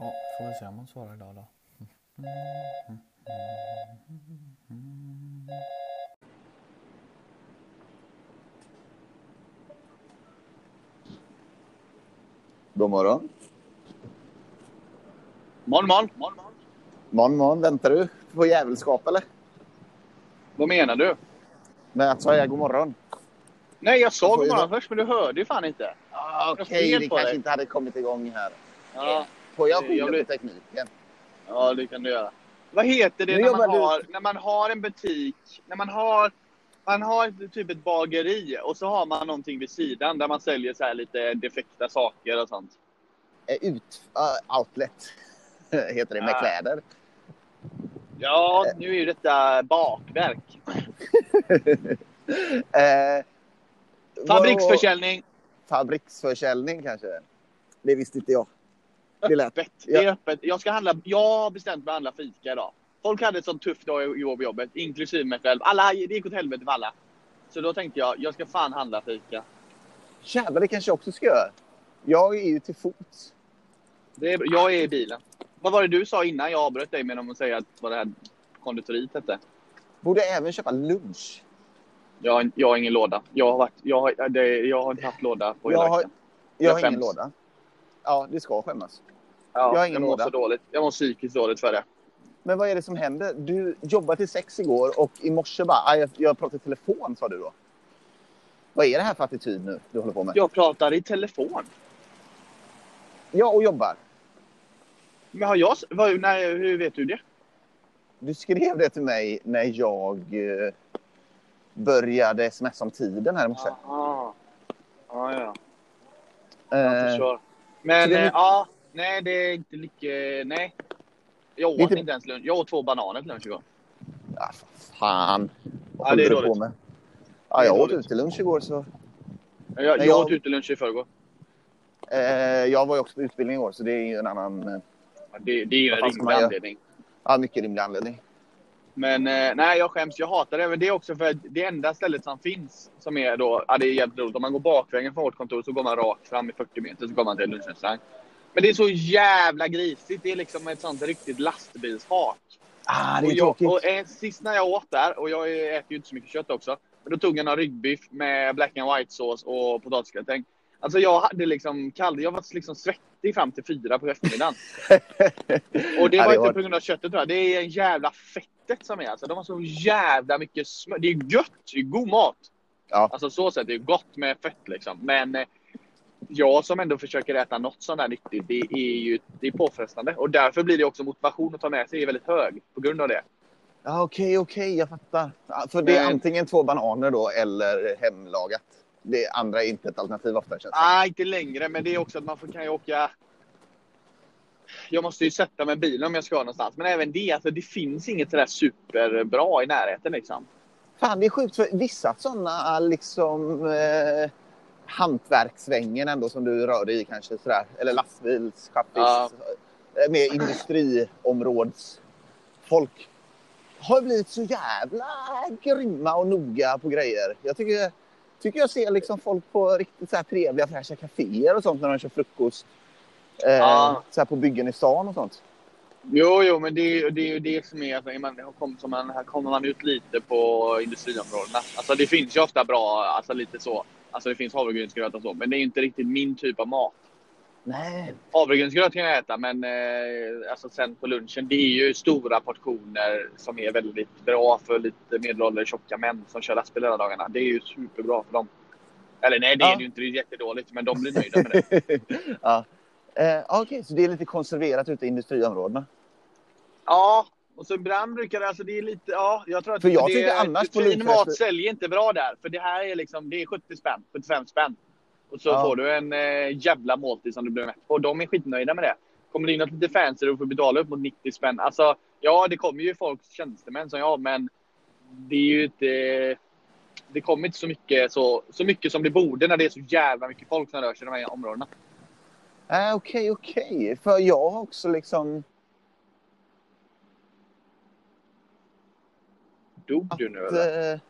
Ja, får vi se om hon svarar idag då. God morgon. Morgon, morgon. morgon, morgon. Väntar du på jävelskap eller? Vad menar du? Med att säga god morgon? Nej, jag sa god morgon först, men du hörde ju fan inte. Ah, Okej, det på kanske dig. inte hade kommit igång här. Ja, Får jag blir- på tekniken? ja det kan du göra. Vad heter det när man, du- har, när man har en butik, när man har, man har typ ett bageri och så har man någonting vid sidan där man säljer så här lite defekta saker och sånt. Ut, uh, outlet heter det med Ah. kläder. Ja, nu är ju detta bakverk. Eh, Fabriksförsäljning. Fabriksförsäljning kanske? Det visste inte jag. Det lät... Öppet. Det är öppet. Jag, ska handla, jag har bestämt mig att handla fika idag. Folk hade ett sånt tufft dag i på jobbet, inklusive mig själv. Alla, det gick åt helvete för alla. Så då tänkte jag, jag ska fan handla fika. Jävlar, det kanske jag också ska göra. Jag är ju till fots. Det är, jag är i bilen. Vad var det du sa innan jag avbröt dig med att säga att vad det här konditoriet hette? Borde även köpa lunch. Jag, jag har ingen låda. Jag har, varit, jag har, det, jag har inte haft låda på hela Jag har, veckan. jag Jag har ingen låda. Ja, det ska skämmas. Ja, jag har ingen jag mår så dåligt. Jag mår psykiskt dåligt för det. Men vad är det som händer? Du jobbade till sex igår och i morse bara, "Aj, jag, jag pratar i telefon sa du då. Vad är det här för attityd nu du håller på med? Jag pratar i telefon. Ja, och jobbar. Men har jag... Vad, när, hur vet du det? Du skrev det till mig när jag eh, började smsa om tiden här i morse. Aha. Ja, ja. Jag Eh, förstår. Men är eh, mycket- ja, nej det är inte lika... Nej. Jag åt inte- inte ens lunch. Jag åt två bananer till lunch igår. ja, fan. Vad Ja, det är håller du på med? Ja, jag åt dåligt. ute lunch igår så. Jag, jag, jag- åt ute lunch i förrgår. Eh, jag var ju också på utbildning igår så det är ju en annan, eh, Det, det är ju en rimlig anledning. ja mycket rimlig anledning. Men eh, nej, jag skäms. Jag hatar det. Men det är också för att det enda stället som finns som är då, ja det är jävligt roligt. Om man går bakvägen från vårt kontor så går man rakt fram i 40 meter så går man till lunchrestaurang. Men det är så jävla grisigt. Det är liksom ett sånt riktigt lastbilsfart. Ah, det Och, är jag, tråkigt. och eh, sist när jag åt där, och jag äter ju inte så mycket kött också. Men då tog jag en ryggbiff med black and white sås och potatisgratäng. Alltså jag hade liksom kall, jag var liksom svettig fram till fyra på eftermiddagen. Och det Ja, var det inte var- på grund av köttet tror jag. Det är en jävla fettet som är alltså. De har så jävla mycket smör. Det är gött, det är god mat. Ja. Alltså så sett, det är gott med fett liksom. Men eh, jag som ändå försöker äta något sånt där nyttigt, det är ju det är påfrestande. Och därför blir det också motivation att ta med sig är väldigt hög på grund av det. Ja, okej, okej, jag fattar. För det är Men- antingen två bananer då eller hemlagat. Det andra är inte ett alternativ ofta känns det Nej, inte längre, men det är också att man får, kan ju åka... Jag måste ju sätta mig i bilen om jag ska någonstans. Men även det, alltså det finns inget sådär superbra i närheten liksom. Fan, det är sjukt för vissa sådana liksom eh, hantverksvängen ändå som du rör dig i kanske sådär. Eller lastbils, chaffis. Ja. eh, Med industriområdsfolk. Har blivit så jävla grymma och noga på grejer. Jag tycker, tycker jag ser liksom folk på riktigt så här trevliga fräscha kaféer och sånt när de kör frukost. Eh, Ja. Så här på byggen i stan och sånt. Jo, jo, men det, är det är ju det som är... Alltså, man, kom, som man, här kommer man ut lite på industriområdena. Alltså det finns ju ofta bra, alltså lite så. Alltså det finns havregrynsgröt och så, men det är inte riktigt min typ av mat. Nej. Havregrynsgröt kan jag äta, men eh, alltså sen på lunchen, det är ju stora portioner som är väldigt bra för lite medelålders tjocka män som kör lastbil hela dagarna. Det är ju superbra för dem. Eller nej, det Ja. är det ju inte. Det är jättedåligt, men de blir nöjda med det. ja. Eh, Okej, så det är lite konserverat ute i industriområdena. Ja, och så ibland brukar det, alltså det är lite, ja, jag tror att För jag det, tycker annars på lunchfester- mat säljer inte bra där. För det här är liksom, det är 70 spänn, 75 spänn. Och så Ja. får du en eh, jävla måltid som du blir mätt på. Och de är skitnöjda med det. Kommer det in något lite fancy och får betala upp mot 90 spänn. Alltså, ja, det kommer ju folk, tjänstemän som jag, men det är ju inte... Det kommer inte så mycket, så, så mycket som det borde när det är så jävla mycket folk som rör sig i de här områdena. Äh, Okej, okej. För jag har också liksom... Dog du nu eller? Eh,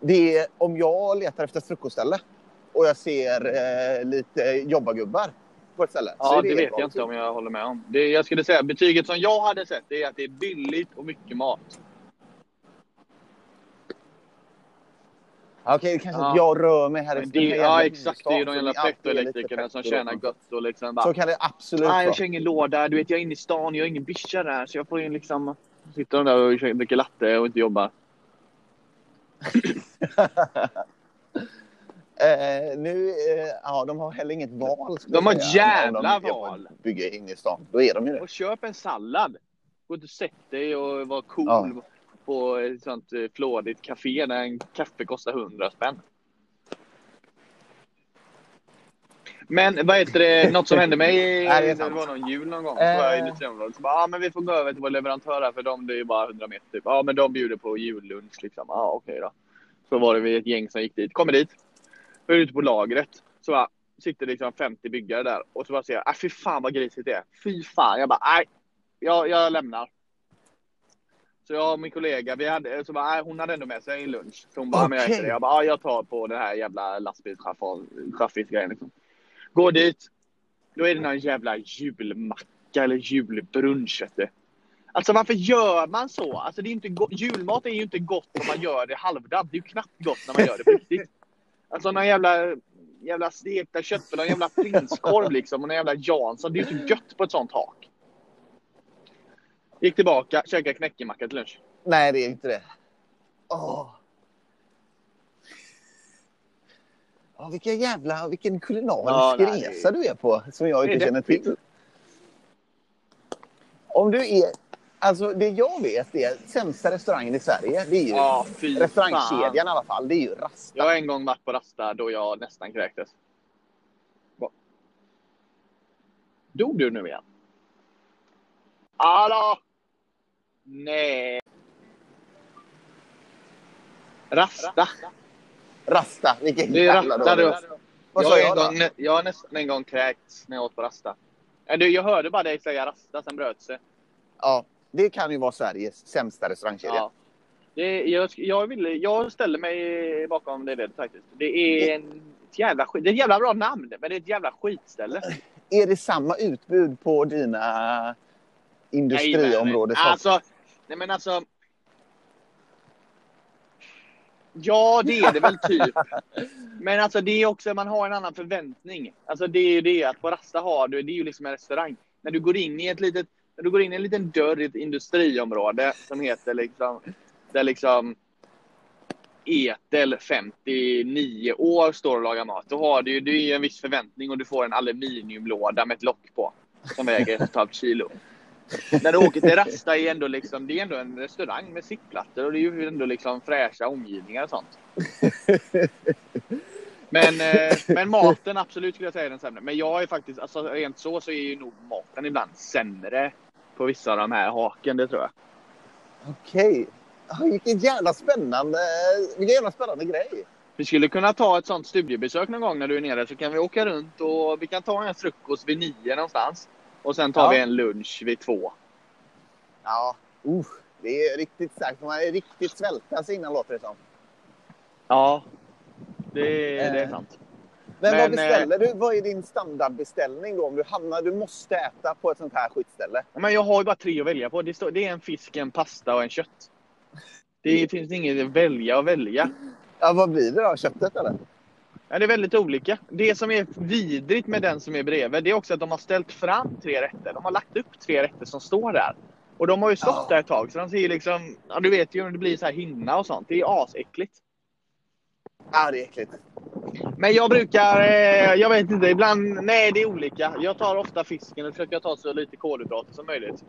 det är, om jag letar efter ett frukostställe och jag ser eh, lite jobbargubbar på ett ställe. Ja, är det, vet jag inte om jag håller med om. Det, jag skulle säga betyget som jag hade sett är att det är billigt och mycket mat. Okej, kanske Ja. att jag rör mig här efter det, ja, exakt. Det är ju de jävla prettoelektrikerna som tjänar gott och liksom bara... Så kan det absolut Nej, jag vara. kör ingen låda. Du vet, jag är inne i stan. Jag har ingen byscha där. Så jag får ju liksom... Sitter de där och dricker latte och inte jobbar. Eh, nu, eh, ja, de har heller inget val. De har ett jävla de val. Bygga in i stan. Då är de ju det. Och köp en sallad. Gå inte och sätt dig och var cool Ja. På ett sånt eh, flådigt café där en kaffe kostar 100 spänn. Men vad heter det, något som hände mig, Nej, det det var någon jul någon gång, så var jag i Eh. industriområdet. Så bara, ja men vi får gå över till vår leverantör här för de, det är ju bara 100 meter typ. Ja men de bjuder på jullunch liksom. Ja okej då. Så var det vi ett gäng som gick dit. Kommer dit. Vi är ute på lagret. Så bara, sitter liksom 50 byggare där och så bara ser jag, äh, fy fan vad grisigt det är. Fy fan. Jag bara, nej. Jag, jag lämnar. Så jag och min kollega, vi hade, så bara, hon hade ändå med sig en lunch. Så hon bara, men jag äter det. Jag bara, ja, jag tar på den här jävla lastbilschaffis-grejen liksom. Går dit. Då är det någon jävla julmacka eller julbrunch. vet du. Alltså varför gör man så? Alltså, det är inte julmat är ju inte gott om man gör det halvdant. Det är ju knappt gott när man gör det på riktigt. Alltså någon jävla, jävla stekta köttbullar, någon jävla prinskorv liksom och någon jävla Jansson. Det är ju inte gött på ett sånt hak. Gick tillbaka, käkade knäckemacka till lunch. Nej, det är inte det. Åh. Ja, vilken jävla, vilken kulinarisk Ja, nej, resa du är på som jag inte känner till. Om du är, alltså det jag vet är sämsta restaurangen i Sverige, det är ju Ja, restaurangkedjan fan. i alla fall, det är ju Rasta. Jag har en gång varit på Rasta då jag nästan kräktes. Dog du nu igen? Hallå? Nej. Rasta. Rasta, vilken Det jävla Rasta dålig du. röst. Vad Jag sa har, jag gång, jag har nästan en gång kräkts när jag åt på Rasta. Du, jag hörde bara dig säga Rasta, sen bröt sig. Ja, det kan ju vara Sveriges sämsta restaurangkedja. Ja. Det, jag, jag, ville, jag ställer mig bakom det ledet faktiskt. Det är en ett jävla skit. Det är ett jävla bra namn, men det är ett jävla skitställe. Är det samma utbud på dina men, alltså, nej men alltså. Ja, det är det väl typ. Men alltså det är också, man har en annan förväntning. Alltså det är ju det att på Rasta har du, det är ju liksom en restaurang. När du går in i ett litet, när du går in i en liten dörr i ett industriområde som heter liksom, där liksom Etel 59 år står och lagar mat. Då har du ju, det är ju en viss förväntning och du får en aluminiumlåda med ett lock på. Som väger ett och ett halvt kilo. När du åker till Rasta är ändå liksom, det är ändå en restaurang med sittplattor och det är ju ändå liksom fräscha omgivningar och sånt. Men, eh, men maten absolut skulle jag säga är den sämre. Men jag är faktiskt, alltså rent så så är ju nog maten ibland sämre på vissa av de här haken, det tror jag. Okej. Ja, vilken jävla spännande, vilken jävla spännande grej. Vi skulle kunna ta ett sånt studiebesök någon gång när du är nere så kan vi åka runt och vi kan ta en frukost vid nio någonstans. Och sen tar Ja. vi en lunch vid två. Ja, uh, det är riktigt starkt. Man är riktigt svälta sig innan låter det som. Ja, det, det är Eh. sant. Men, vad Men, beställer du? Vad är din standardbeställning då? Om du hamnar, du måste äta på ett sånt här skitställe. Men jag har ju bara tre att välja på. Det, står, det är en fisk, en pasta och en kött. Det finns inget att välja och välja. Ja, vad blir det då? Köttet eller? Ja, det är väldigt olika. Det som är vidrigt med den som är bredvid det är också att de har ställt fram tre rätter. De har lagt upp tre rätter som står där. Och de har ju stått Ja. där ett tag så de ser ju liksom, ja du vet ju om det blir så här hinna och sånt. Det är asäckligt. Ja, det är äckligt. Men jag brukar, eh, jag vet inte, ibland, nej det är olika. Jag tar ofta fisken och försöker ta så lite kolhydrater som möjligt.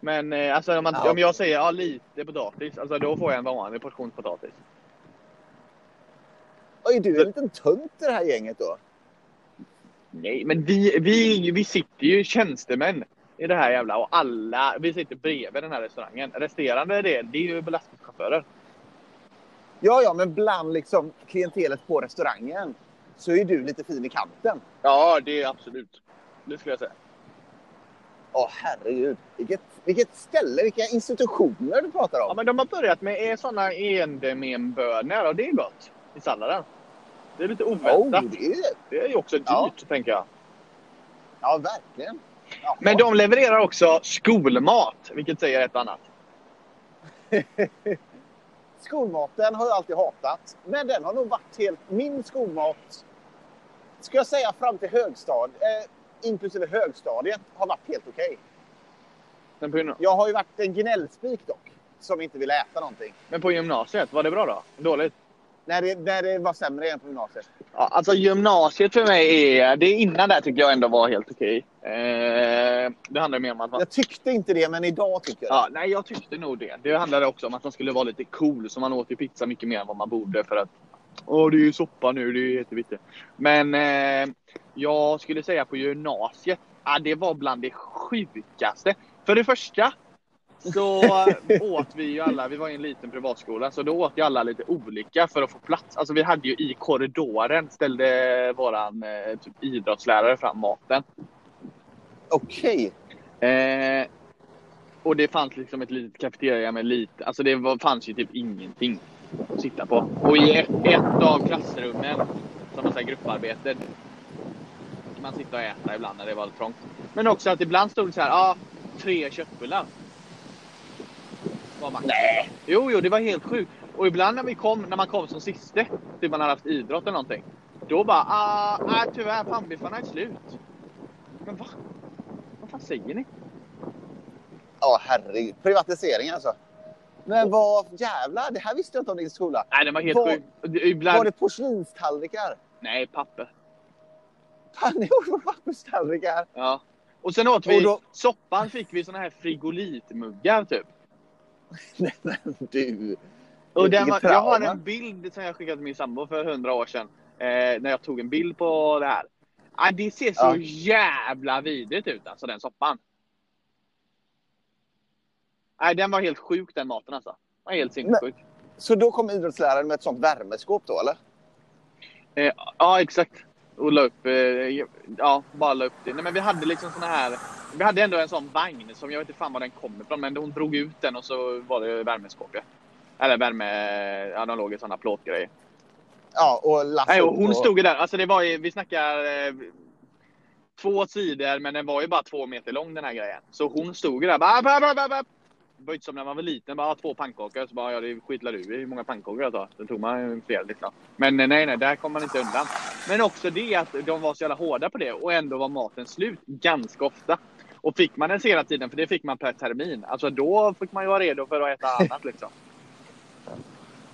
Men eh, alltså om, man, Ja. om jag säger ja, lite potatis, alltså då får jag en vanlig portion potatis. Är du en liten tönt i det här gänget då? Nej, men vi, vi, vi sitter ju tjänstemän i det här jävla och alla, vi sitter bredvid den här restaurangen. Resterande del, det är ju lastbilschaufförer. Ja, ja, men bland liksom klientelet på restaurangen så är du lite fin i kanten. Ja, det är absolut. Det skulle jag säga. Åh herregud. Vilket, vilket ställe, vilka institutioner du pratar Ja, om. men de har börjat med sådana endemenbönor och det är gott i salladen. Det är lite Oh, oväntat. det är, Det är ju också dyrt, Ja. tänker jag. Ja, verkligen. Jaha. Men de levererar också skolmat, vilket säger ett annat. Skolmaten har jag alltid hatat. Men den har nog varit helt... Min skolmat, ska jag säga fram till högstadiet, eh, inklusive högstadiet, har varit helt okej. Gymna- Jag har ju varit en gnällspik dock, som inte vill äta någonting. men på gymnasiet, var det bra då? Dåligt? När det, när det var sämre än på gymnasiet. Ja, alltså gymnasiet för mig är... Det innan där tycker jag ändå var helt okej. Eh, det handlar mer om att man... Jag tyckte inte det, men idag tycker jag Ja, nej, jag tyckte nog det. Det handlade också om att man skulle vara lite cool, så man åt ju pizza mycket mer än vad man borde för att Åh, det är ju soppa nu, det är ju jätteviktigt. Men eh, jag skulle säga på gymnasiet, ja, det var bland det sjukaste. För det första så åt vi ju alla, vi var i en liten privatskola, så då åt ju alla lite olika för att få plats. Alltså vi hade ju i korridoren ställde våran eh, typ idrottslärare fram maten. Okej. Eh, och det fanns liksom ett litet kafeteria med lite, alltså det var, fanns ju typ ingenting att sitta på. Och i ett, ett av klassrummen, som var grupparbete, man sitta och äta ibland när det var trångt. Men också att ibland stod det så här, ja, ah, tre köttbullar. Var max. Nej. Jo, jo, det var helt sjukt. Och ibland när vi kom, när man kom som siste, typ man hade haft idrott eller någonting. Då bara, ah, ah tyvärr, pannbiffarna är slut. Men va? Vad fan säger ni? Ja, herregud. Privatisering alltså. Men vad jävlar, det här visste jag inte om din skola. Nej, den var helt sjuk. Ibland... Var det porslinstallrikar? Nej, papper. Pannor på papperstallrikar? Ja. Och sen åt vi, Och då- soppan fick vi såna här frigolitmuggar typ. Du. Och den var, jag har en bild som jag skickade till min sambo för hundra år sedan. Eh, när jag tog en bild på det här. Ah, det ser så Ja. jävla vidrigt ut alltså, den soppan. Nej, den var helt sjuk den maten alltså. Den var helt sinnessjuk. Så då kom idrottsläraren med ett sånt värmeskåp då eller? Eh, ja, exakt. Och la upp, eh, ja, bara la upp det. Nej, men vi hade liksom såna här, vi hade ändå en sån vagn som jag vet inte fan var den kom ifrån, men hon drog ut den och så var det värmeskåp. Eller värme, ja de låg i såna plåtgrejer. Ja, och Nej, och hon och- stod ju där, alltså det var ju, vi snackar eh, två sidor, men den var ju bara två meter lång den här grejen. Så hon stod ju där, bara, bara, bara, bara, bara. Var inte som när man var liten, bara två pannkakor. Så bara, ja det skitlar du hur många pannkakor jag tar. Då tog man fler liksom. Men nej, nej, där kom man inte undan. Men också det att de var så jävla hårda på det och ändå var maten slut ganska ofta. Och fick man den sena tiden, för det fick man per termin, alltså då fick man ju vara redo för att äta annat liksom.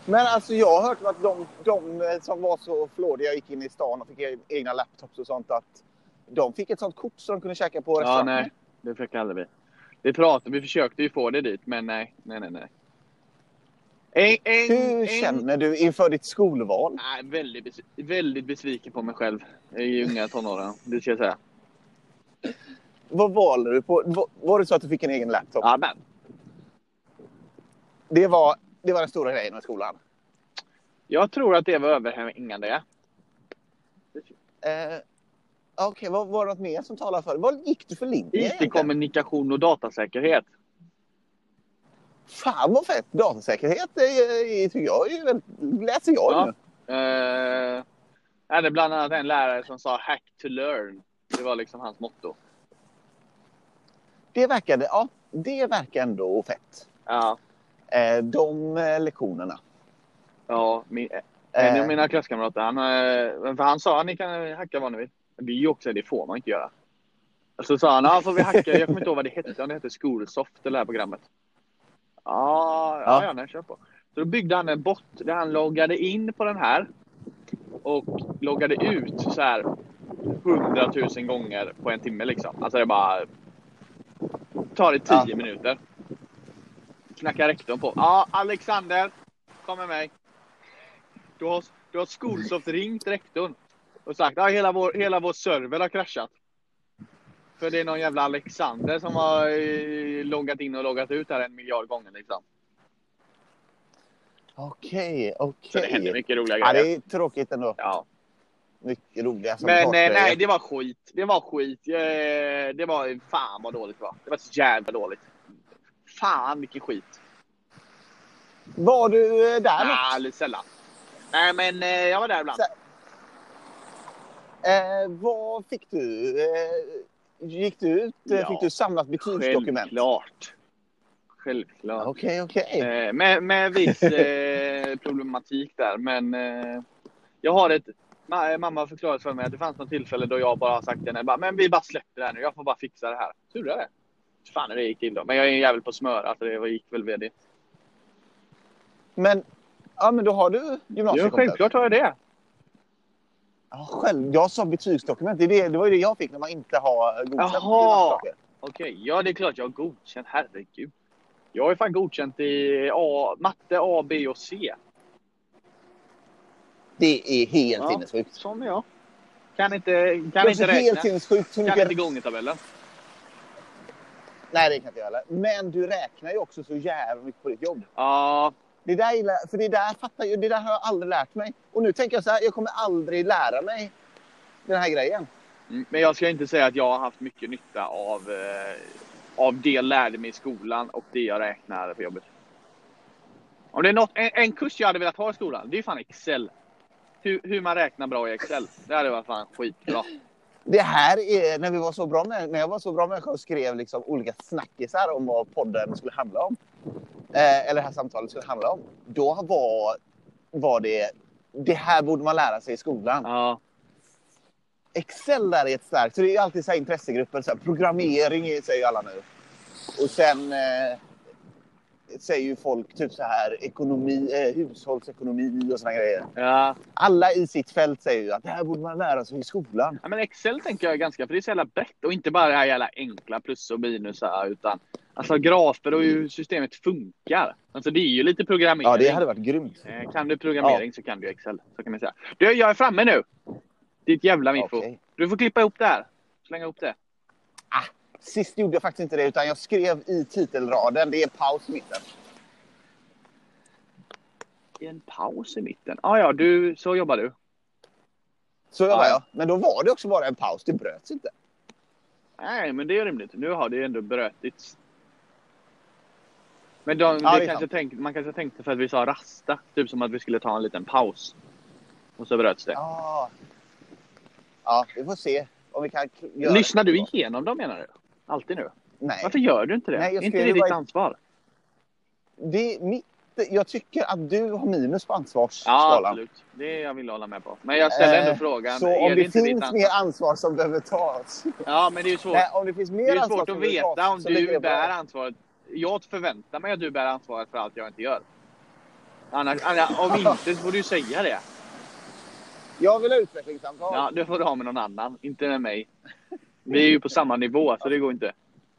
Men alltså jag har hört att de, de som var så flådiga gick in i stan och fick e- egna laptops och sånt att de fick ett sånt kort så de kunde käka på Ja, restaurang. nej. Det fick aldrig vi. Vi pratade, vi försökte ju få det dit, men nej, nej, nej, nej. En, en, Hur en, känner du inför ditt skolval? Nej, väldigt, bes, väldigt besviken på mig själv i unga tonåren, det ska jag säga. Vad valde du på? Var, var det så att du fick en egen laptop? Ja, men. Det, var, det var den stora grejen med skolan. Jag tror att det var överhängande. Eh, Okej, vad var det något mer som talade för Vad gick du för linje? IT-kommunikation och datasäkerhet. Fan vad fett! Datasäkerhet är, är, tycker jag är väldigt, läser jag Ja. nu. Eh, jag hade bland annat en lärare som sa hack to learn. Det var liksom hans motto. Det verkade, ja, det verkar ändå fett. Ja, Eh, de eh, lektionerna. ja min, en Eh, av mina klasskamrater, han, eh, för han sa att ni kan hacka vad ni vill. Det är ju också, det får man inte göra. Så sa han, ja får vi hacka? Jag kommer inte ihåg vad det hette, om det hette Skolsoft, det här programmet. Ja, ja, Ja. nej, kör på. Så då byggde han en bot där han loggade in på den här och loggade ut så här hundratusen gånger på en timme liksom. Alltså det bara tar det tio Ja. minuter. Knackar rektorn på. Ja, Alexander, kom med mig. Då har, då har Skolsoft ringt rektorn och sagt att hela, vår, hela vår server har kraschat. För det är någon jävla Alexander som har eh, loggat in och loggat ut här en miljard gånger liksom. Okej, okej. Så det händer mycket roliga Ja, grejer. det är tråkigt ändå. Ja. Mycket roliga Men eh, sabotagegrejer. nej, det var skit. Det var skit. Eh, Det var fan vad dåligt det var. Det var så jävla dåligt. Fan vilken skit. Var du eh, där Nej, lite sällan. Nej, men eh, jag var där ibland. Eh, vad fick du? Eh, gick du ut? Ja. Fick du samlat betygsdokument? Självklart. Självklart. Okej, okej. Eh, med, med viss eh, problematik där, men eh, jag har ett... Ma mamma har förklarat för mig att det fanns något tillfälle då jag bara sagt till henne, bara, men vi bara släpper det här nu, jag får bara fixa det här. Tur är det. Fan det gick till då. Men jag är en jävel på smöra, så det gick väl vd. Men, ja, men då har du Ja, gymnasiekompetens? självklart har jag det. Ja, själv. Jag sa betygsdokument. Det, det, det var ju det jag fick när man inte har godkänt. Jaha. Okej, ja det är klart jag har godkänt. Herregud. Jag har ju fan godkänt i A, matte A, B och C. Det är helt Ja. sinnessjukt. Är jag. Kan inte, kan inte också helt räkna. sinnessjukt Kan mycket... inte gångertabellen. Nej, det kan inte jag heller. Men du räknar ju också så jävla mycket på ditt jobb. Ja, Det där, gillar- för det där, fattar jag, det där har jag aldrig lärt mig. Och nu tänker jag så här, jag kommer aldrig lära mig den här grejen. Mm, Men jag ska inte säga att jag har haft mycket nytta av, eh, av det jag lärde mig i skolan och det jag räknar på jobbet. Om det är något, en, en kurs jag hade velat ha i skolan, det är fan Excel. Hur, hur man räknar bra i Excel. Det hade varit fan skitbra. Det här är när vi var så bra med, när jag var så bra människa och skrev liksom olika snackisar om vad podden skulle handla om. Eh, eller det här samtalet skulle handla om. Då var, var det, det här borde man lära sig i skolan. Ja, Excel där är ett starkt, så det är alltid så intressegrupper, så här, programmering säger alla nu. Och sen eh, säger ju folk typ så här ekonomi, eh, hushållsekonomi och såna grejer. ja. Alla i sitt fält säger ju att det här borde man lära sig i skolan. ja men Excel tänker jag är ganska, för det är så jävla brett och inte bara det här jävla enkla plus och minus här, utan alltså grafer och hur systemet funkar. Alltså det är ju lite programmering. Ja, det hade varit grymt. Eh, Kan du programmering så kan du Excel. Så kan man säga. Du, jag är framme nu. Ditt jävla miffo. Okej. Du får klippa ihop det här. Slänga ihop det. Sist gjorde jag faktiskt inte det, utan jag skrev i titelraden, det är paus i mitten. En paus i mitten. Ah, ja, du, så jobbar du. Så jobbar Ja, ja. jag. Men då var det också bara en paus, det bröts inte. Nej, men det är rimligt. Nu har det ändå brötits. Men de, Ja, det kanske tänk, man kanske tänkte för att vi sa rasta. Typ som att vi skulle ta en liten paus. Och så bröts det. Ja, ja vi får se om vi kan Lyssnar det. du igenom dem menar du? Alltid nu? Nej. Varför gör du inte det? Nej, jag Är inte det ditt bara- ansvar? Det är mitt, jag tycker att du har minus på Ja, ansvarsskalan. absolut. Det jag vill hålla med på. Men jag ställer ändå Eh, frågan. Så är om det det, finns ansvar? mer ansvar som behöver tas. Ja, men det är svårt. Nej, om det finns mer Det är svårt att veta tas, om du jag bär ansvaret. Jag förväntar mig att du bär ansvaret för allt jag inte gör. Annars, annars, om inte så får du säga det. Jag vill ha utvecklingssamtal. Ja, det får du ha med någon annan, inte med mig. Vi är ju på samma nivå, så det går inte.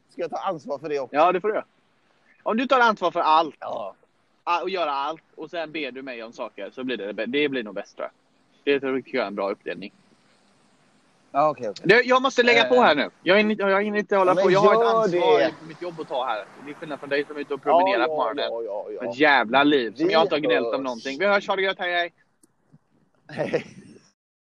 Ska jag ta ansvar för det också? Ja, det får du göra. Om du tar ansvar för allt Ja. och gör allt och sen ber du mig om saker så blir det, det blir nog bäst tror jag. Det tror jag är en bra uppdelning. Ja, okej. Du, jag måste lägga på här nu. Jag hinner, jag hinner inte hålla Ja, på. Jag har ett ansvar det. på mitt jobb att ta här. Det är skillnad från dig som är ute och promenerar på morgonen. Ja, ja, ja, Ett jävla liv som Vi jag inte har gnällt om någonting. Vi hörs, ha det gött, hej hej! ja. Hej.